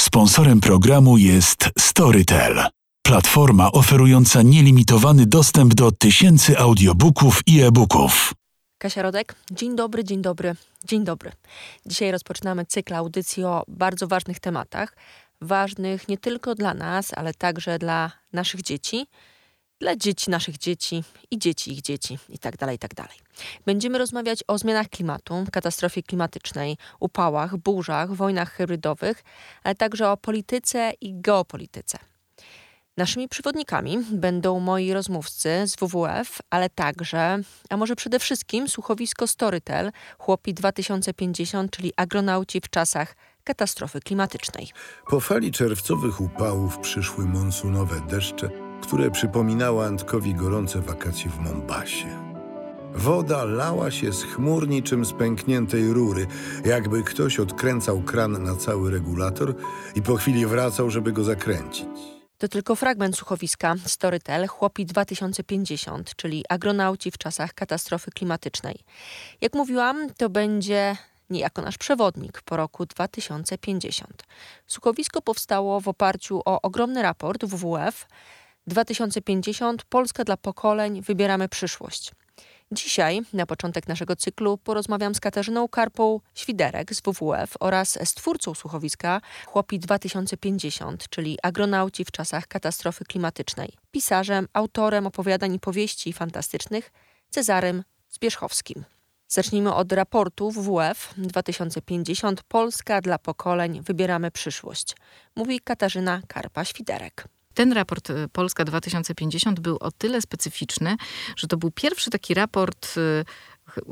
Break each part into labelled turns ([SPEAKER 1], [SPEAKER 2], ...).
[SPEAKER 1] Sponsorem programu jest Storytel, platforma oferująca nielimitowany dostęp do tysięcy audiobooków i e-booków.
[SPEAKER 2] Kasia Rodek, dzień dobry, dzień dobry, dzień dobry. Dzisiaj rozpoczynamy cykl audycji o bardzo ważnych tematach, ważnych nie tylko dla nas, ale także dla naszych dzieci, dla dzieci naszych dzieci i dzieci ich dzieci itd. Tak itd. Tak Będziemy rozmawiać o zmianach klimatu, katastrofie klimatycznej, upałach, burzach, wojnach hybrydowych, ale także o polityce i geopolityce. Naszymi przewodnikami będą moi rozmówcy z WWF, ale także, a może przede wszystkim słuchowisko Storytel, Chłopi 2050, czyli agronauci w czasach katastrofy klimatycznej.
[SPEAKER 3] Po fali czerwcowych upałów przyszły monsunowe deszcze, które przypominały Antkowi gorące wakacje w Mombasie. Woda lała się z chmur niczym z pękniętej rury, jakby ktoś odkręcał kran na cały regulator i po chwili wracał, żeby go zakręcić.
[SPEAKER 2] To tylko fragment słuchowiska Storytel Chłopi 2050, czyli agronauci w czasach katastrofy klimatycznej. Jak mówiłam, to będzie niejako nasz przewodnik po roku 2050. Słuchowisko powstało w oparciu o ogromny raport WWF 2050 Polska dla pokoleń wybieramy przyszłość. Dzisiaj, na początek naszego cyklu, porozmawiam z Katarzyną Karpą-Świderek z WWF oraz z twórcą słuchowiska Chłopi 2050, czyli agronauci w czasach katastrofy klimatycznej, pisarzem, autorem opowiadań i powieści fantastycznych Cezarym Zbierzchowskim. Zacznijmy od raportu WWF 2050 Polska dla pokoleń wybieramy przyszłość, mówi Katarzyna Karpa-Świderek.
[SPEAKER 4] Ten raport y, Polska 2050 był o tyle specyficzny, że to był pierwszy taki raport y,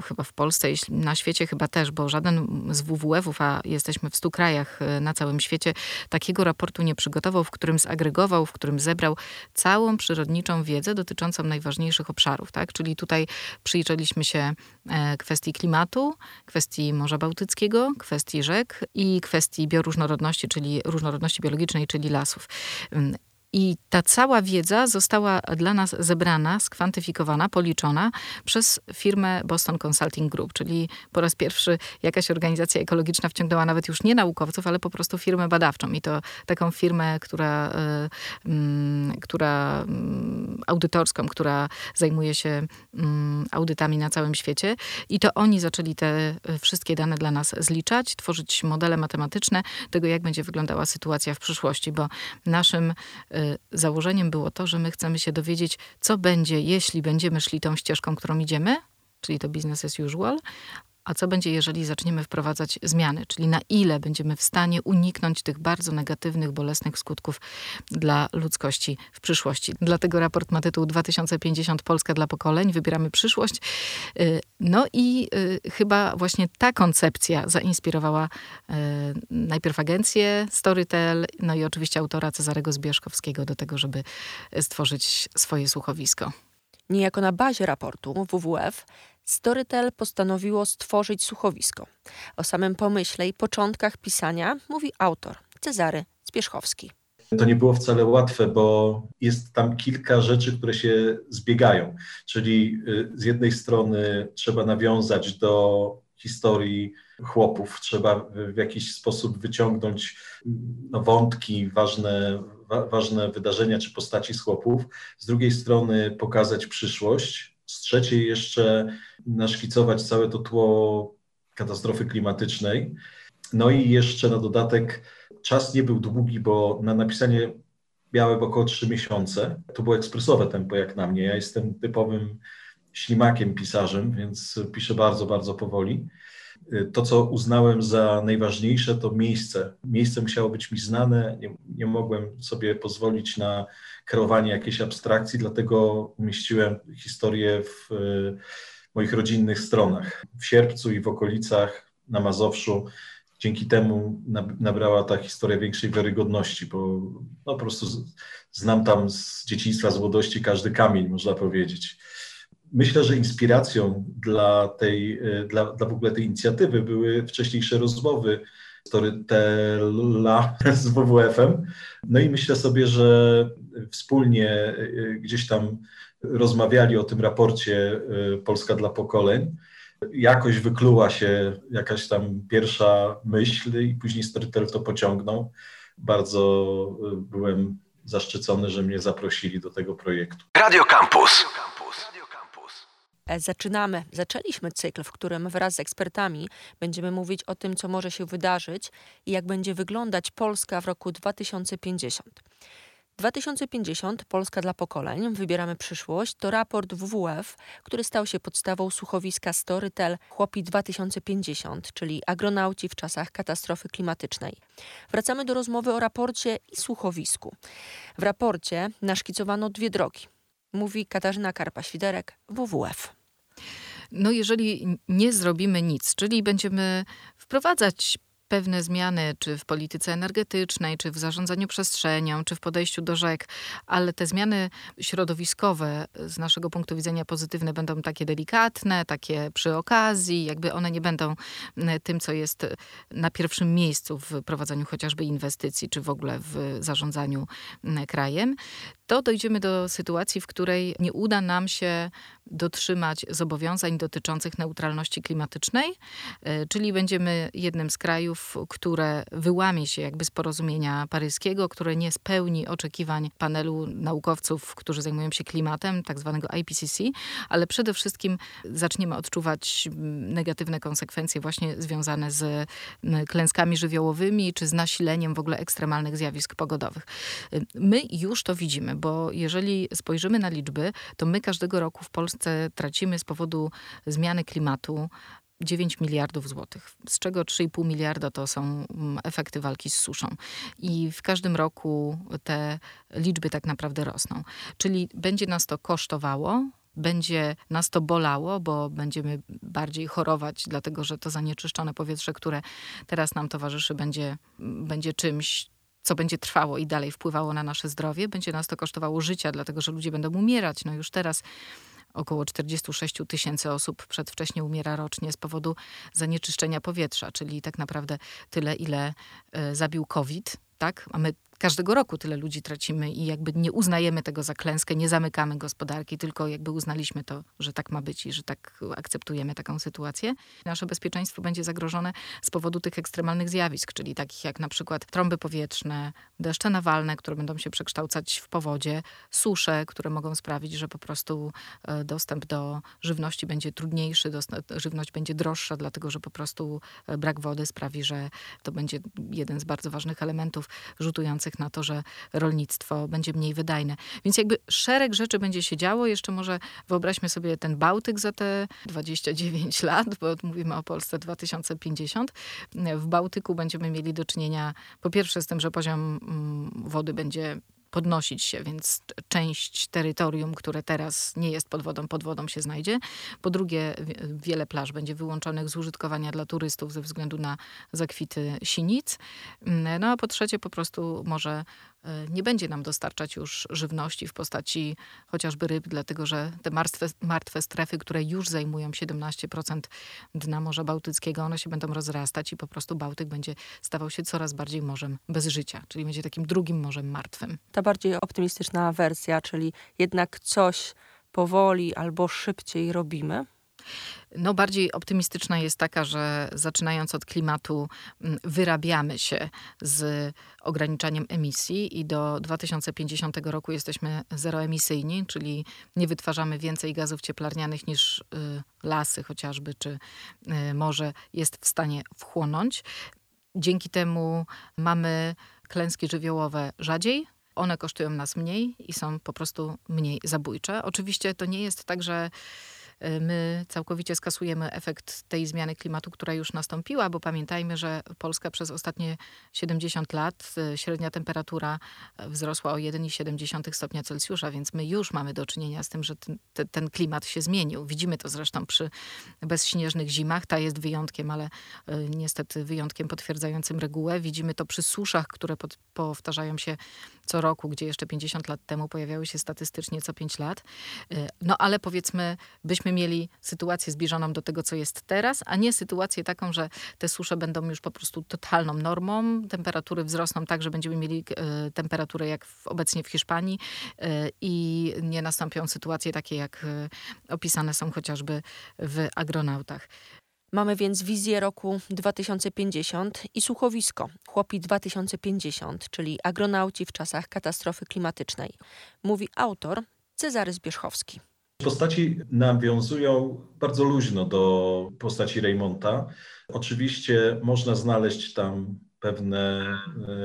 [SPEAKER 4] chyba w Polsce, na świecie chyba też, bo żaden z WWF-ów, a jesteśmy w stu krajach y, na całym świecie, takiego raportu nie przygotował, w którym zagregował, w którym zebrał całą przyrodniczą wiedzę dotyczącą najważniejszych obszarów. Tak? Czyli tutaj przyjrzeliśmy się e, kwestii klimatu, kwestii Morza Bałtyckiego, kwestii rzek i kwestii bioróżnorodności, czyli różnorodności biologicznej, czyli lasów. I ta cała wiedza została dla nas zebrana, skwantyfikowana, policzona przez firmę Boston Consulting Group, czyli po raz pierwszy jakaś organizacja ekologiczna wciągnęła nawet już nie naukowców, ale po prostu firmę badawczą. I to taką firmę, która, y, y, która y, audytorską, która zajmuje się mm, audytami na całym świecie. I to oni zaczęli te wszystkie dane dla nas zliczać, tworzyć modele matematyczne tego, jak będzie wyglądała sytuacja w przyszłości, bo naszym Y, założeniem było to, że my chcemy się dowiedzieć, co będzie, jeśli będziemy szli tą ścieżką, którą idziemy, czyli to business as usual, a co będzie, jeżeli zaczniemy wprowadzać zmiany, czyli na ile będziemy w stanie uniknąć tych bardzo negatywnych, bolesnych skutków dla ludzkości w przyszłości. Dlatego raport ma tytuł 2050 Polska dla pokoleń, wybieramy przyszłość. Y, no i y, chyba właśnie ta koncepcja zainspirowała y, najpierw agencję Storytel, no i oczywiście autora Cezarego Zbierzkowskiego do tego, żeby stworzyć swoje słuchowisko.
[SPEAKER 2] Niejako na bazie raportu WWF Storytel postanowiło stworzyć słuchowisko. O samym pomyśle i początkach pisania mówi autor Cezary Zbierzchowski.
[SPEAKER 5] To nie było wcale łatwe, bo jest tam kilka rzeczy, które się zbiegają. Czyli y, z jednej strony trzeba nawiązać do historii chłopów, trzeba w jakiś sposób wyciągnąć no, wątki, ważne, wa, ważne wydarzenia czy postaci z chłopów. Z drugiej strony pokazać przyszłość, z trzeciej jeszcze naszkicować całe to tło katastrofy klimatycznej. No i jeszcze na dodatek czas nie był długi, bo na napisanie miałem około 3 miesiące. To było ekspresowe tempo jak na mnie. Ja jestem typowym ślimakiem pisarzem, więc piszę bardzo, bardzo powoli. To, co uznałem za najważniejsze, to miejsce. Miejsce musiało być mi znane. Nie, nie mogłem sobie pozwolić na kreowanie jakiejś abstrakcji, dlatego umieściłem historię w moich rodzinnych stronach. W Sierpcu i w okolicach na Mazowszu dzięki temu nabrała ta historia większej wiarygodności, bo no, po prostu znam tam z dzieciństwa, z młodości każdy kamień, można powiedzieć. Myślę, że inspiracją dla tej, dla, dla w ogóle tej inicjatywy były wcześniejsze rozmowy Storytela z WWF-em. No i myślę sobie, że wspólnie gdzieś tam rozmawiali o tym raporcie y, Polska dla pokoleń. Jakoś wykluła się jakaś tam pierwsza myśl i później Storytel to pociągnął. bardzo byłem zaszczycony, że mnie zaprosili do tego projektu.
[SPEAKER 1] Radio Campus.
[SPEAKER 2] E, zaczynamy, zaczęliśmy cykl, w którym wraz z ekspertami będziemy mówić o tym, co może się wydarzyć i jak będzie wyglądać Polska w roku 2050. 2050 Polska dla pokoleń, wybieramy przyszłość to raport WWF, który stał się podstawą słuchowiska Storytel Chłopi 2050, czyli agronauci w czasach katastrofy klimatycznej. Wracamy do rozmowy o raporcie i słuchowisku. W raporcie naszkicowano dwie drogi. Mówi Katarzyna Karpa-Świderek, WWF.
[SPEAKER 4] No jeżeli nie zrobimy nic, czyli będziemy wprowadzać pewne zmiany, czy w polityce energetycznej, czy w zarządzaniu przestrzenią, czy w podejściu do rzek, ale te zmiany środowiskowe z naszego punktu widzenia pozytywne będą takie delikatne, takie przy okazji, jakby one nie będą tym, co jest na pierwszym miejscu w prowadzeniu chociażby inwestycji, czy w ogóle w zarządzaniu krajem, to dojdziemy do sytuacji, w której nie uda nam się dotrzymać zobowiązań dotyczących neutralności klimatycznej, e, czyli będziemy jednym z krajów, które wyłamie się jakby z porozumienia paryskiego, które nie spełni oczekiwań panelu naukowców, którzy zajmują się klimatem, tak zwanego IPCC, ale przede wszystkim zaczniemy odczuwać negatywne konsekwencje właśnie związane z klęskami żywiołowymi, czy z nasileniem w ogóle ekstremalnych zjawisk pogodowych. E, my już to widzimy, bo jeżeli spojrzymy na liczby, to my każdego roku w Polsce tracimy z powodu zmiany klimatu 9 miliardów złotych, z czego 3,5 miliarda to są mm, efekty walki z suszą. I w każdym roku te liczby tak naprawdę rosną. Czyli będzie nas to kosztowało, będzie nas to bolało, bo będziemy bardziej chorować, dlatego że to zanieczyszczone powietrze, które teraz nam towarzyszy, będzie, będzie czymś, co będzie trwało i dalej wpływało na nasze zdrowie. Będzie nas to kosztowało życia, dlatego że ludzie będą umierać. No już teraz około 46 tysięcy osób przedwcześnie umiera rocznie z powodu zanieczyszczenia powietrza, czyli tak naprawdę tyle, ile e, zabił COVID. Tak? A my każdego roku tyle ludzi tracimy i jakby nie uznajemy tego za klęskę, nie zamykamy gospodarki, tylko jakby uznaliśmy to, że tak ma być i że tak akceptujemy taką sytuację. Nasze bezpieczeństwo będzie zagrożone z powodu tych ekstremalnych zjawisk, czyli takich jak na przykład trąby powietrzne, deszcze nawalne, które będą się przekształcać w powodzie, susze, które mogą sprawić, że po prostu e, dostęp do żywności będzie trudniejszy, żywność będzie droższa, dlatego że po prostu e, brak wody sprawi, że to będzie jeden z bardzo ważnych elementów rzutujących na to, że rolnictwo będzie mniej wydajne. Więc jakby szereg rzeczy będzie się działo. Jeszcze może wyobraźmy sobie ten Bałtyk za te 29 lat, bo mówimy o Polsce 2050. W Bałtyku będziemy mieli do czynienia po pierwsze z tym, że poziom mm, wody będzie podnosić się, więc część terytorium, które teraz nie jest pod wodą, pod wodą się znajdzie. Po drugie, wiele plaż będzie wyłączonych z użytkowania dla turystów ze względu na zakwity sinic. No a po trzecie, po prostu może E, nie będzie nam dostarczać już żywności w postaci chociażby ryb, dlatego że te martwe, martwe strefy, które już zajmują 17% dna Morza Bałtyckiego, one się będą rozrastać i po prostu Bałtyk będzie stawał się coraz bardziej morzem bez życia, czyli będzie takim drugim morzem martwym.
[SPEAKER 2] Ta bardziej optymistyczna wersja, czyli jednak coś powoli albo szybciej robimy,
[SPEAKER 4] no, bardziej optymistyczna jest taka, że zaczynając od klimatu, mm, wyrabiamy się z ograniczaniem emisji i do 2050 roku jesteśmy zeroemisyjni, czyli nie wytwarzamy więcej gazów cieplarnianych niż y, lasy chociażby, czy y, morze jest w stanie wchłonąć. Dzięki temu mamy klęski żywiołowe rzadziej, one kosztują nas mniej i są po prostu mniej zabójcze. Oczywiście to nie jest tak, że Y, my całkowicie skasujemy efekt tej zmiany klimatu, która już nastąpiła, bo pamiętajmy, że Polska przez ostatnie 70 lat y, średnia temperatura y, wzrosła o 1,7 stopnia Celsjusza, więc my już mamy do czynienia z tym, że ten, ten klimat się zmienił. Widzimy to zresztą przy bezśnieżnych zimach. Ta jest wyjątkiem, ale niestety wyjątkiem potwierdzającym regułę. Widzimy to przy suszach, które pod, powtarzają się co roku, gdzie jeszcze 50 lat temu pojawiały się statystycznie co 5 lat. No ale powiedzmy, byśmy mieli sytuację zbliżoną do tego, co jest teraz, a nie sytuację taką, że te susze będą już po prostu totalną normą, temperatury wzrosną tak, że będziemy mieli e, temperaturę jak obecnie w Hiszpanii e, i nie nastąpią sytuacje takie, jak opisane są chociażby w agronautach.
[SPEAKER 2] Mamy więc wizję roku 2050 i słuchowisko Chłopi 2050, czyli agronauci w czasach katastrofy klimatycznej. Mówi autor Cezary Zbierzchowski.
[SPEAKER 5] Postaci nawiązują bardzo luźno do postaci Raymonta. Oczywiście można znaleźć tam pewne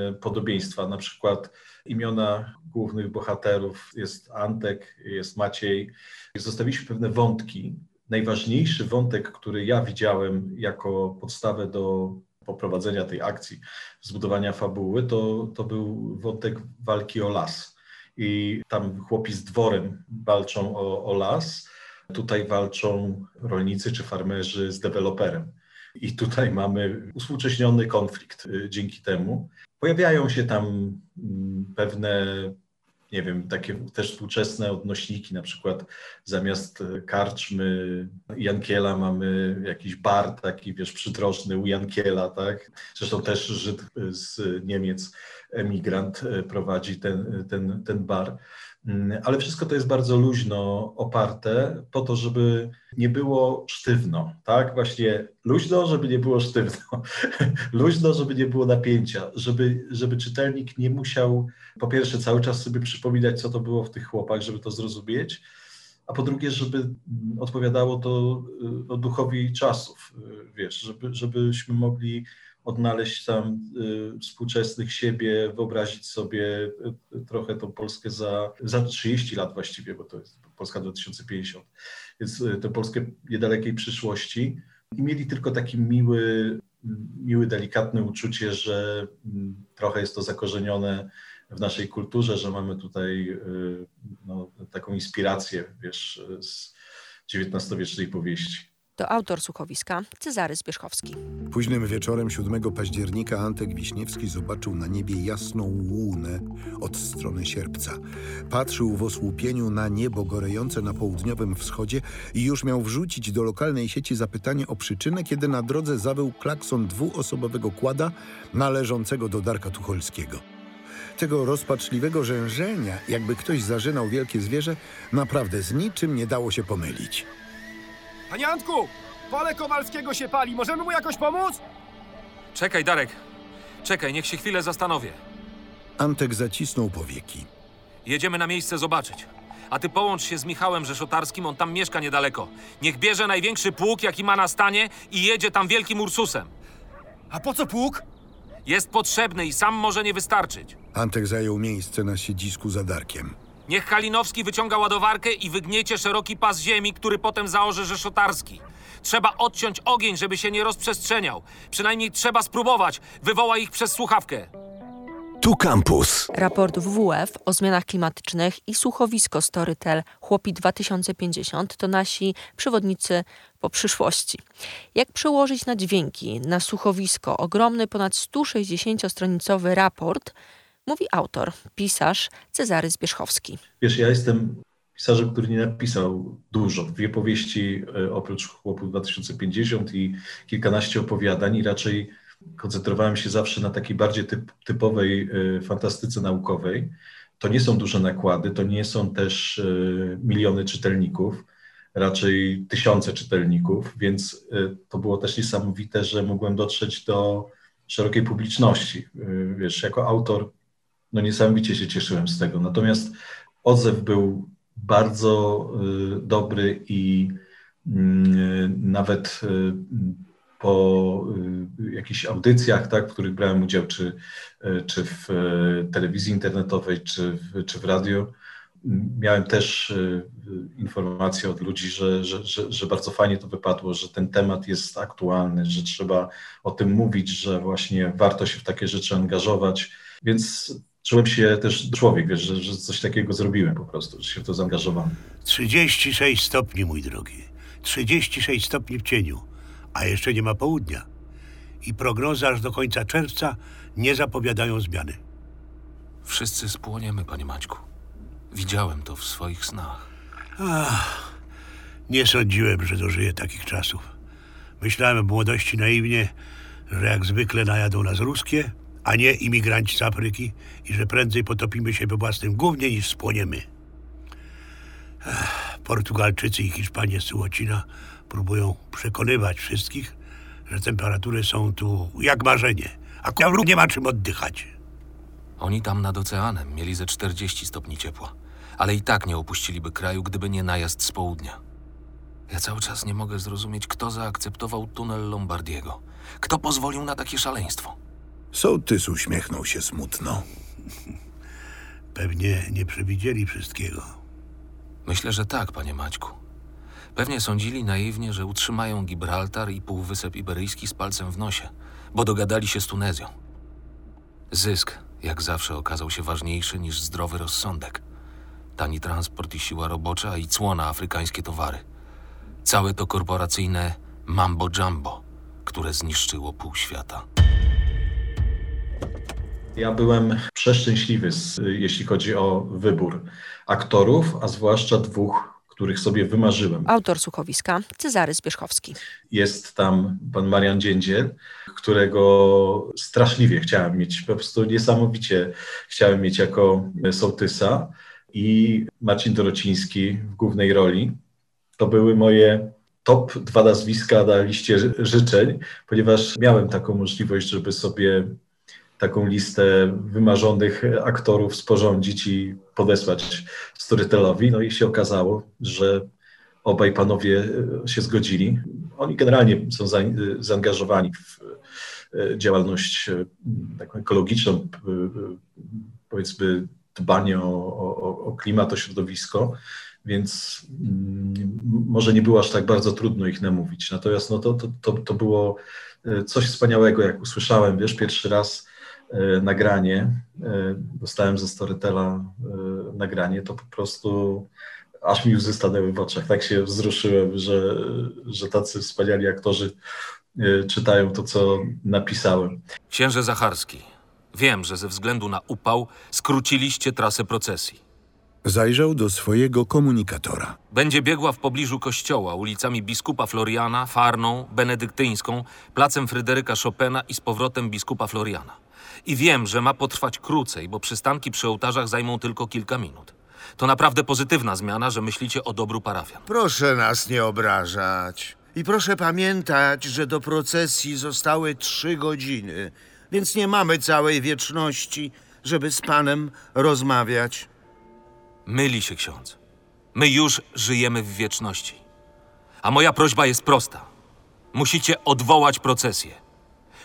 [SPEAKER 5] e, podobieństwa, na przykład imiona głównych bohaterów jest Antek, jest Maciej. Zostawiliśmy pewne wątki. Najważniejszy wątek, który ja widziałem jako podstawę do poprowadzenia tej akcji, zbudowania fabuły, to, to był wątek walki o las. I tam chłopi z dworem walczą o, o las, tutaj walczą rolnicy czy farmerzy z deweloperem. I tutaj mamy uspółcześniony konflikt y, dzięki temu. Pojawiają się tam mm, pewne, nie wiem, takie też współczesne odnośniki, na przykład zamiast karczmy Jankiela mamy jakiś bar taki, wiesz, przydrożny u Jankiela, tak? Zresztą też Żyd z Niemiec, emigrant y, prowadzi ten, ten, ten bar. Mm, ale wszystko to jest bardzo luźno oparte po to, żeby nie było sztywno, tak? Właśnie luźno, żeby nie było sztywno, luźno, żeby nie było napięcia, żeby, żeby czytelnik nie musiał po pierwsze cały czas sobie przypominać, co to było w tych chłopach, żeby to zrozumieć, a po drugie, żeby mm, odpowiadało to y, o duchowi czasów, y, wiesz, żeby, żebyśmy mogli odnaleźć tam y, współczesnych siebie, wyobrazić sobie y, trochę tą Polskę za, za 30 lat właściwie, bo to jest Polska 2050, więc y, tę Polskę niedalekiej przyszłości i mieli tylko taki miły, miły, delikatne uczucie, że mm, trochę jest to zakorzenione w naszej kulturze, że mamy tutaj no, taką inspirację, wiesz, z XIX-wiecznej powieści.
[SPEAKER 2] To autor słuchowiska Cezary Zbierzchowski.
[SPEAKER 3] Późnym wieczorem 7 października Antek Wiśniewski zobaczył na niebie jasną łunę od strony sierpca. Patrzył w osłupieniu na niebo gorejące na południowym wschodzie i już miał wrzucić do lokalnej sieci zapytanie o przyczynę, kiedy na drodze zawył klakson dwuosobowego kłada należącego do Darka Tucholskiego. Tego rozpaczliwego rzężenia, jakby ktoś zażynał wielkie zwierzę, naprawdę z niczym nie dało się pomylić.
[SPEAKER 6] Panie Antku! Pole Kowalskiego się pali, możemy mu jakoś pomóc?
[SPEAKER 7] Czekaj, Darek. Czekaj, niech się chwilę zastanowię.
[SPEAKER 3] Antek zacisnął powieki.
[SPEAKER 7] Jedziemy na miejsce zobaczyć. A ty połącz się z Michałem Rzeszotarskim, on tam mieszka niedaleko. Niech bierze największy pług, jaki ma na stanie i jedzie tam wielkim Ursusem.
[SPEAKER 6] A po co pług?
[SPEAKER 7] Jest potrzebny i sam może nie wystarczyć.
[SPEAKER 3] Antek zajął miejsce na siedzisku za Darkiem.
[SPEAKER 7] Niech Kalinowski wyciąga ładowarkę i wygniecie szeroki pas ziemi, który potem zaorze Rzeszotarski. Trzeba odciąć ogień, żeby się nie rozprzestrzeniał. Przynajmniej trzeba spróbować. Wywoła ich przez słuchawkę.
[SPEAKER 1] Tu kampus.
[SPEAKER 2] Raport WWF o zmianach klimatycznych i słuchowisko Storytel Chłopi 2050 to nasi przewodnicy po przyszłości. Jak przełożyć na dźwięki, na słuchowisko ogromny, ponad 160-stronicowy raport – mówi autor, pisarz Cezary Zbierzchowski.
[SPEAKER 5] Wiesz, ja jestem pisarzem, który nie napisał dużo. Dwie powieści e, oprócz Chłopów 2050 i kilkanaście opowiadań i raczej koncentrowałem się zawsze na takiej bardziej typ, typowej e, fantastyce naukowej. To nie są duże nakłady, to nie są też e, miliony czytelników, raczej tysiące czytelników, więc to było też niesamowite, że mogłem dotrzeć do szerokiej publiczności. Wiesz, jako autor no niesamowicie się cieszyłem z tego. Natomiast odzew był bardzo y, dobry i mm, nawet y, po y, jakichś audycjach, tak, w których brałem udział, czy, czy w telewizji internetowej, czy w, czy w radio, miałem też informacje od ludzi, że, że, że, że, bardzo fajnie to wypadło, że ten temat jest aktualny, że trzeba o tym mówić, że właśnie warto się w takie rzeczy angażować. Więc czułem się też człowiek, wiesz, że, że coś takiego zrobiłem po prostu, że się w to zaangażowałem.
[SPEAKER 8] 36 stopni, mój drogi. 36 stopni w cieniu, a jeszcze nie ma południa. I prognozy aż do końca czerwca nie zapowiadają zmiany.
[SPEAKER 7] Wszyscy spłoniemy, panie Maćku. Widziałem to w swoich snach.
[SPEAKER 8] Ach, nie sądziłem, że dożyję takich czasów. Myślałem w młodości naiwnie, że jak zwykle najadą nas ruskie, a nie imigranci z Afryki i że prędzej potopimy się we własnym gównie niż spłoniemy. Ech, Portugalczycy i Hiszpanie z Sułocina próbują przekonywać wszystkich, że temperatury są tu jak marzenie, a kawru nie ma czym oddychać.
[SPEAKER 7] Oni tam nad oceanem mieli ze 40 stopni ciepła, ale i tak nie opuściliby kraju, gdyby nie najazd z południa. Ja cały czas nie mogę zrozumieć, kto zaakceptował tunel Lombardiego. Kto pozwolił na takie szaleństwo?
[SPEAKER 3] Sołtys uśmiechnął się smutno.
[SPEAKER 8] Pewnie nie przewidzieli wszystkiego.
[SPEAKER 7] Myślę, że tak, panie Maćku. Pewnie sądzili naiwnie, że utrzymają Gibraltar i Półwysep Iberyjski z palcem w nosie, bo dogadali się z Tunezją. Zysk, jak zawsze, okazał się ważniejszy niż zdrowy rozsądek. Tani transport i siła robocza i cło na afrykańskie towary. Całe to korporacyjne mambo jumbo, które zniszczyło pół świata.
[SPEAKER 5] Ja byłem przeszczęśliwy, z, jeśli chodzi o wybór aktorów, a zwłaszcza dwóch, których sobie wymarzyłem.
[SPEAKER 2] Autor słuchowiska Cezary Zbierzchowski.
[SPEAKER 5] Jest tam pan Marian Dziędziel, którego straszliwie chciałem mieć, po prostu niesamowicie chciałem mieć jako sołtysa i Marcin Dorociński w głównej roli. To były moje top dwa nazwiska na liście ży- życzeń, ponieważ miałem taką możliwość, żeby sobie taką listę wymarzonych aktorów sporządzić i podesłać Storytelowi. No i się okazało, że obaj panowie e, się zgodzili. Oni generalnie są za, zaangażowani w e, działalność e, taką ekologiczną, powiedzmy dbanie o, o, o klimat, o środowisko, więc mm, może nie było aż tak bardzo trudno ich namówić. Natomiast no to, to, to, było e, coś wspaniałego, jak usłyszałem, wiesz, pierwszy raz e, nagranie, e, dostałem ze Storytela e, nagranie, to po prostu aż mi łzy stanęły w oczach. Tak się wzruszyłem, że, że tacy wspaniali aktorzy e, czytają to, co napisałem.
[SPEAKER 7] Księże Zacharski, wiem, że ze względu na upał skróciliście trasę procesji.
[SPEAKER 3] Zajrzał do swojego komunikatora.
[SPEAKER 7] Będzie biegła w pobliżu kościoła ulicami biskupa Floriana, Farną, Benedyktyńską, placem Fryderyka Chopina i z powrotem biskupa Floriana. I wiem, że ma potrwać krócej, bo przystanki przy ołtarzach zajmą tylko kilka minut. To naprawdę pozytywna zmiana, że myślicie o dobru parafian.
[SPEAKER 9] Proszę nas nie obrażać. I proszę pamiętać, że do procesji zostały trzy godziny, więc nie mamy całej wieczności, żeby z panem rozmawiać.
[SPEAKER 7] Myli się ksiądz. My już żyjemy w wieczności. A moja prośba jest prosta. Musicie odwołać procesję.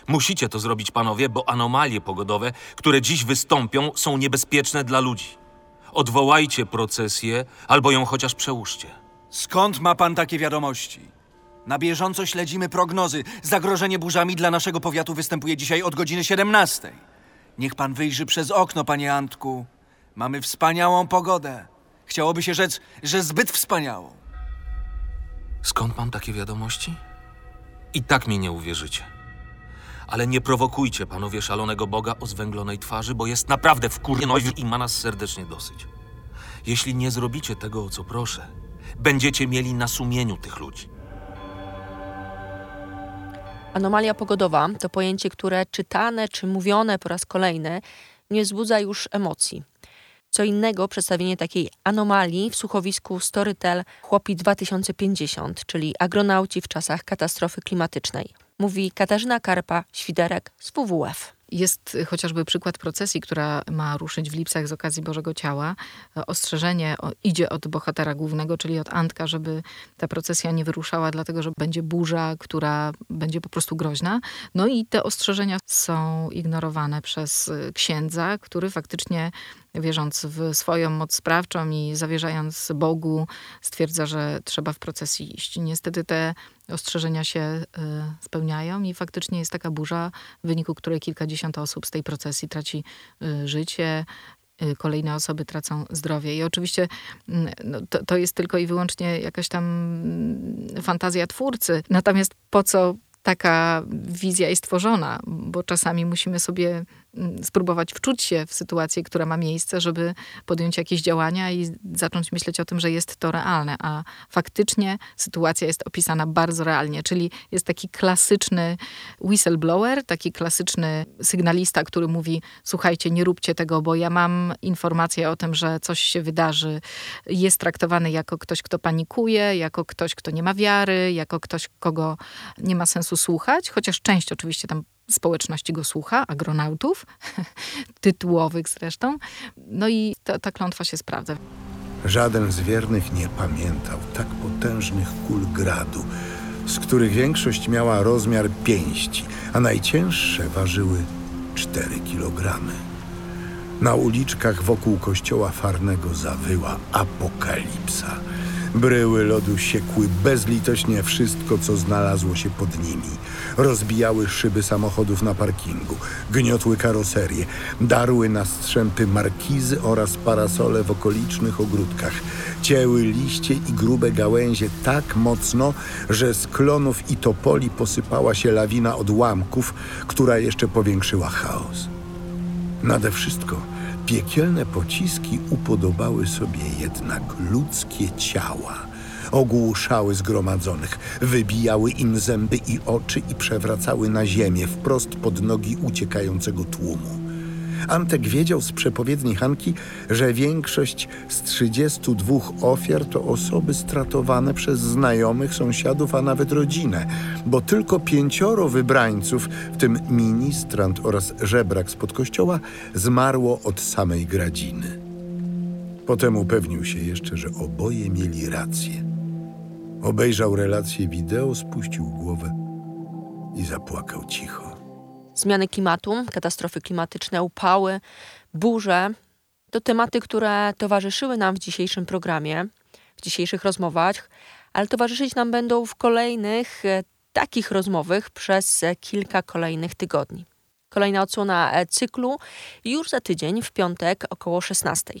[SPEAKER 7] Musicie to zrobić, panowie, bo anomalie pogodowe, które dziś wystąpią, są niebezpieczne dla ludzi. Odwołajcie procesję albo ją chociaż przełóżcie.
[SPEAKER 6] Skąd ma pan takie wiadomości? Na bieżąco śledzimy prognozy. Zagrożenie burzami dla naszego powiatu występuje dzisiaj od godziny 17. Niech pan wyjrzy przez okno, panie Antku. Mamy wspaniałą pogodę. Chciałoby się rzec, że zbyt wspaniałą.
[SPEAKER 7] Skąd mam takie wiadomości? I tak mi nie uwierzycie. Ale nie prowokujcie, panowie, szalonego Boga o zwęglonej twarzy, bo jest naprawdę wkurwiony i ma nas serdecznie dosyć. Jeśli nie zrobicie tego, o co proszę, będziecie mieli na sumieniu tych ludzi.
[SPEAKER 2] Anomalia pogodowa to pojęcie, które czytane czy mówione po raz kolejny nie wzbudza już emocji. Co innego przedstawienie takiej anomalii w słuchowisku Storytel Chłopi 2050, czyli agronauci w czasach katastrofy klimatycznej. Mówi Katarzyna Karpa, Świderek z WWF.
[SPEAKER 4] Jest chociażby przykład procesji, która ma ruszyć w Lipsach z okazji Bożego Ciała. Ostrzeżenie idzie od bohatera głównego, czyli od Antka, żeby ta procesja nie wyruszała, dlatego że będzie burza, która będzie po prostu groźna. No i te ostrzeżenia są ignorowane przez y, księdza, który faktycznie wierząc w swoją moc sprawczą i zawierzając Bogu, stwierdza, że trzeba w procesji iść. Niestety te ostrzeżenia się y, spełniają i faktycznie jest taka burza, w wyniku której kilkadziesiąt osób z tej procesji traci y, życie, y, kolejne osoby tracą zdrowie. I oczywiście mm, no, to, to jest tylko i wyłącznie jakaś tam mm, fantazja twórcy. Natomiast po co taka wizja jest tworzona? Bo czasami musimy sobie spróbować wczuć się w sytuację, która ma miejsce, żeby podjąć jakieś działania i zacząć myśleć o tym, że jest to realne. A faktycznie sytuacja jest opisana bardzo realnie, czyli jest taki klasyczny whistleblower, taki klasyczny sygnalista, który mówi: Słuchajcie, nie róbcie tego, bo ja mam informację o tym, że coś się wydarzy. Jest traktowany jako ktoś, kto panikuje, jako ktoś, kto nie ma wiary, jako ktoś, kogo nie ma sensu słuchać, chociaż część oczywiście tam społeczności go słucha, agronautów, tytułowych zresztą. No i ta, ta klątwa się sprawdza.
[SPEAKER 3] Żaden z wiernych nie pamiętał tak potężnych kul gradu, z których większość miała rozmiar pięści, a najcięższe ważyły 4 kilogramy. Na uliczkach wokół kościoła farnego zawyła apokalipsa. Bryły lodu siekły bezlitośnie wszystko, co znalazło się pod nimi. Rozbijały szyby samochodów na parkingu, gniotły karoserie, darły na strzępy markizy oraz parasole w okolicznych ogródkach. Cięły liście i grube gałęzie tak mocno, że z klonów i topoli posypała się lawina odłamków, która jeszcze powiększyła chaos. Nade wszystko piekielne pociski upodobały sobie jednak ludzkie ciała. Ogłuszały zgromadzonych, wybijały im zęby i oczy i przewracały na ziemię wprost pod nogi uciekającego tłumu. Antek wiedział z przepowiedni Hanki, że większość z 32 ofiar to osoby stratowane przez znajomych, sąsiadów, a nawet rodzinę, bo tylko pięcioro wybrańców, w tym ministrant oraz żebrak spod kościoła, zmarło od samej gradziny. Potem upewnił się jeszcze, że oboje mieli rację. Obejrzał relację wideo, spuścił głowę i zapłakał cicho.
[SPEAKER 2] Zmiany klimatu, katastrofy klimatyczne, upały, burze to tematy, które towarzyszyły nam w dzisiejszym programie, w dzisiejszych rozmowach, ale towarzyszyć nam będą w kolejnych e, takich rozmowych przez e, kilka kolejnych tygodni. Kolejna odsłona e, cyklu już za tydzień, w piątek około 16.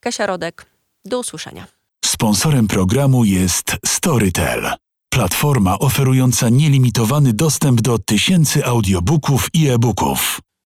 [SPEAKER 2] Kasia Rodek, do usłyszenia.
[SPEAKER 1] Sponsorem programu jest Storytel. Platforma oferująca nielimitowany dostęp do tysięcy audiobooków i e-booków.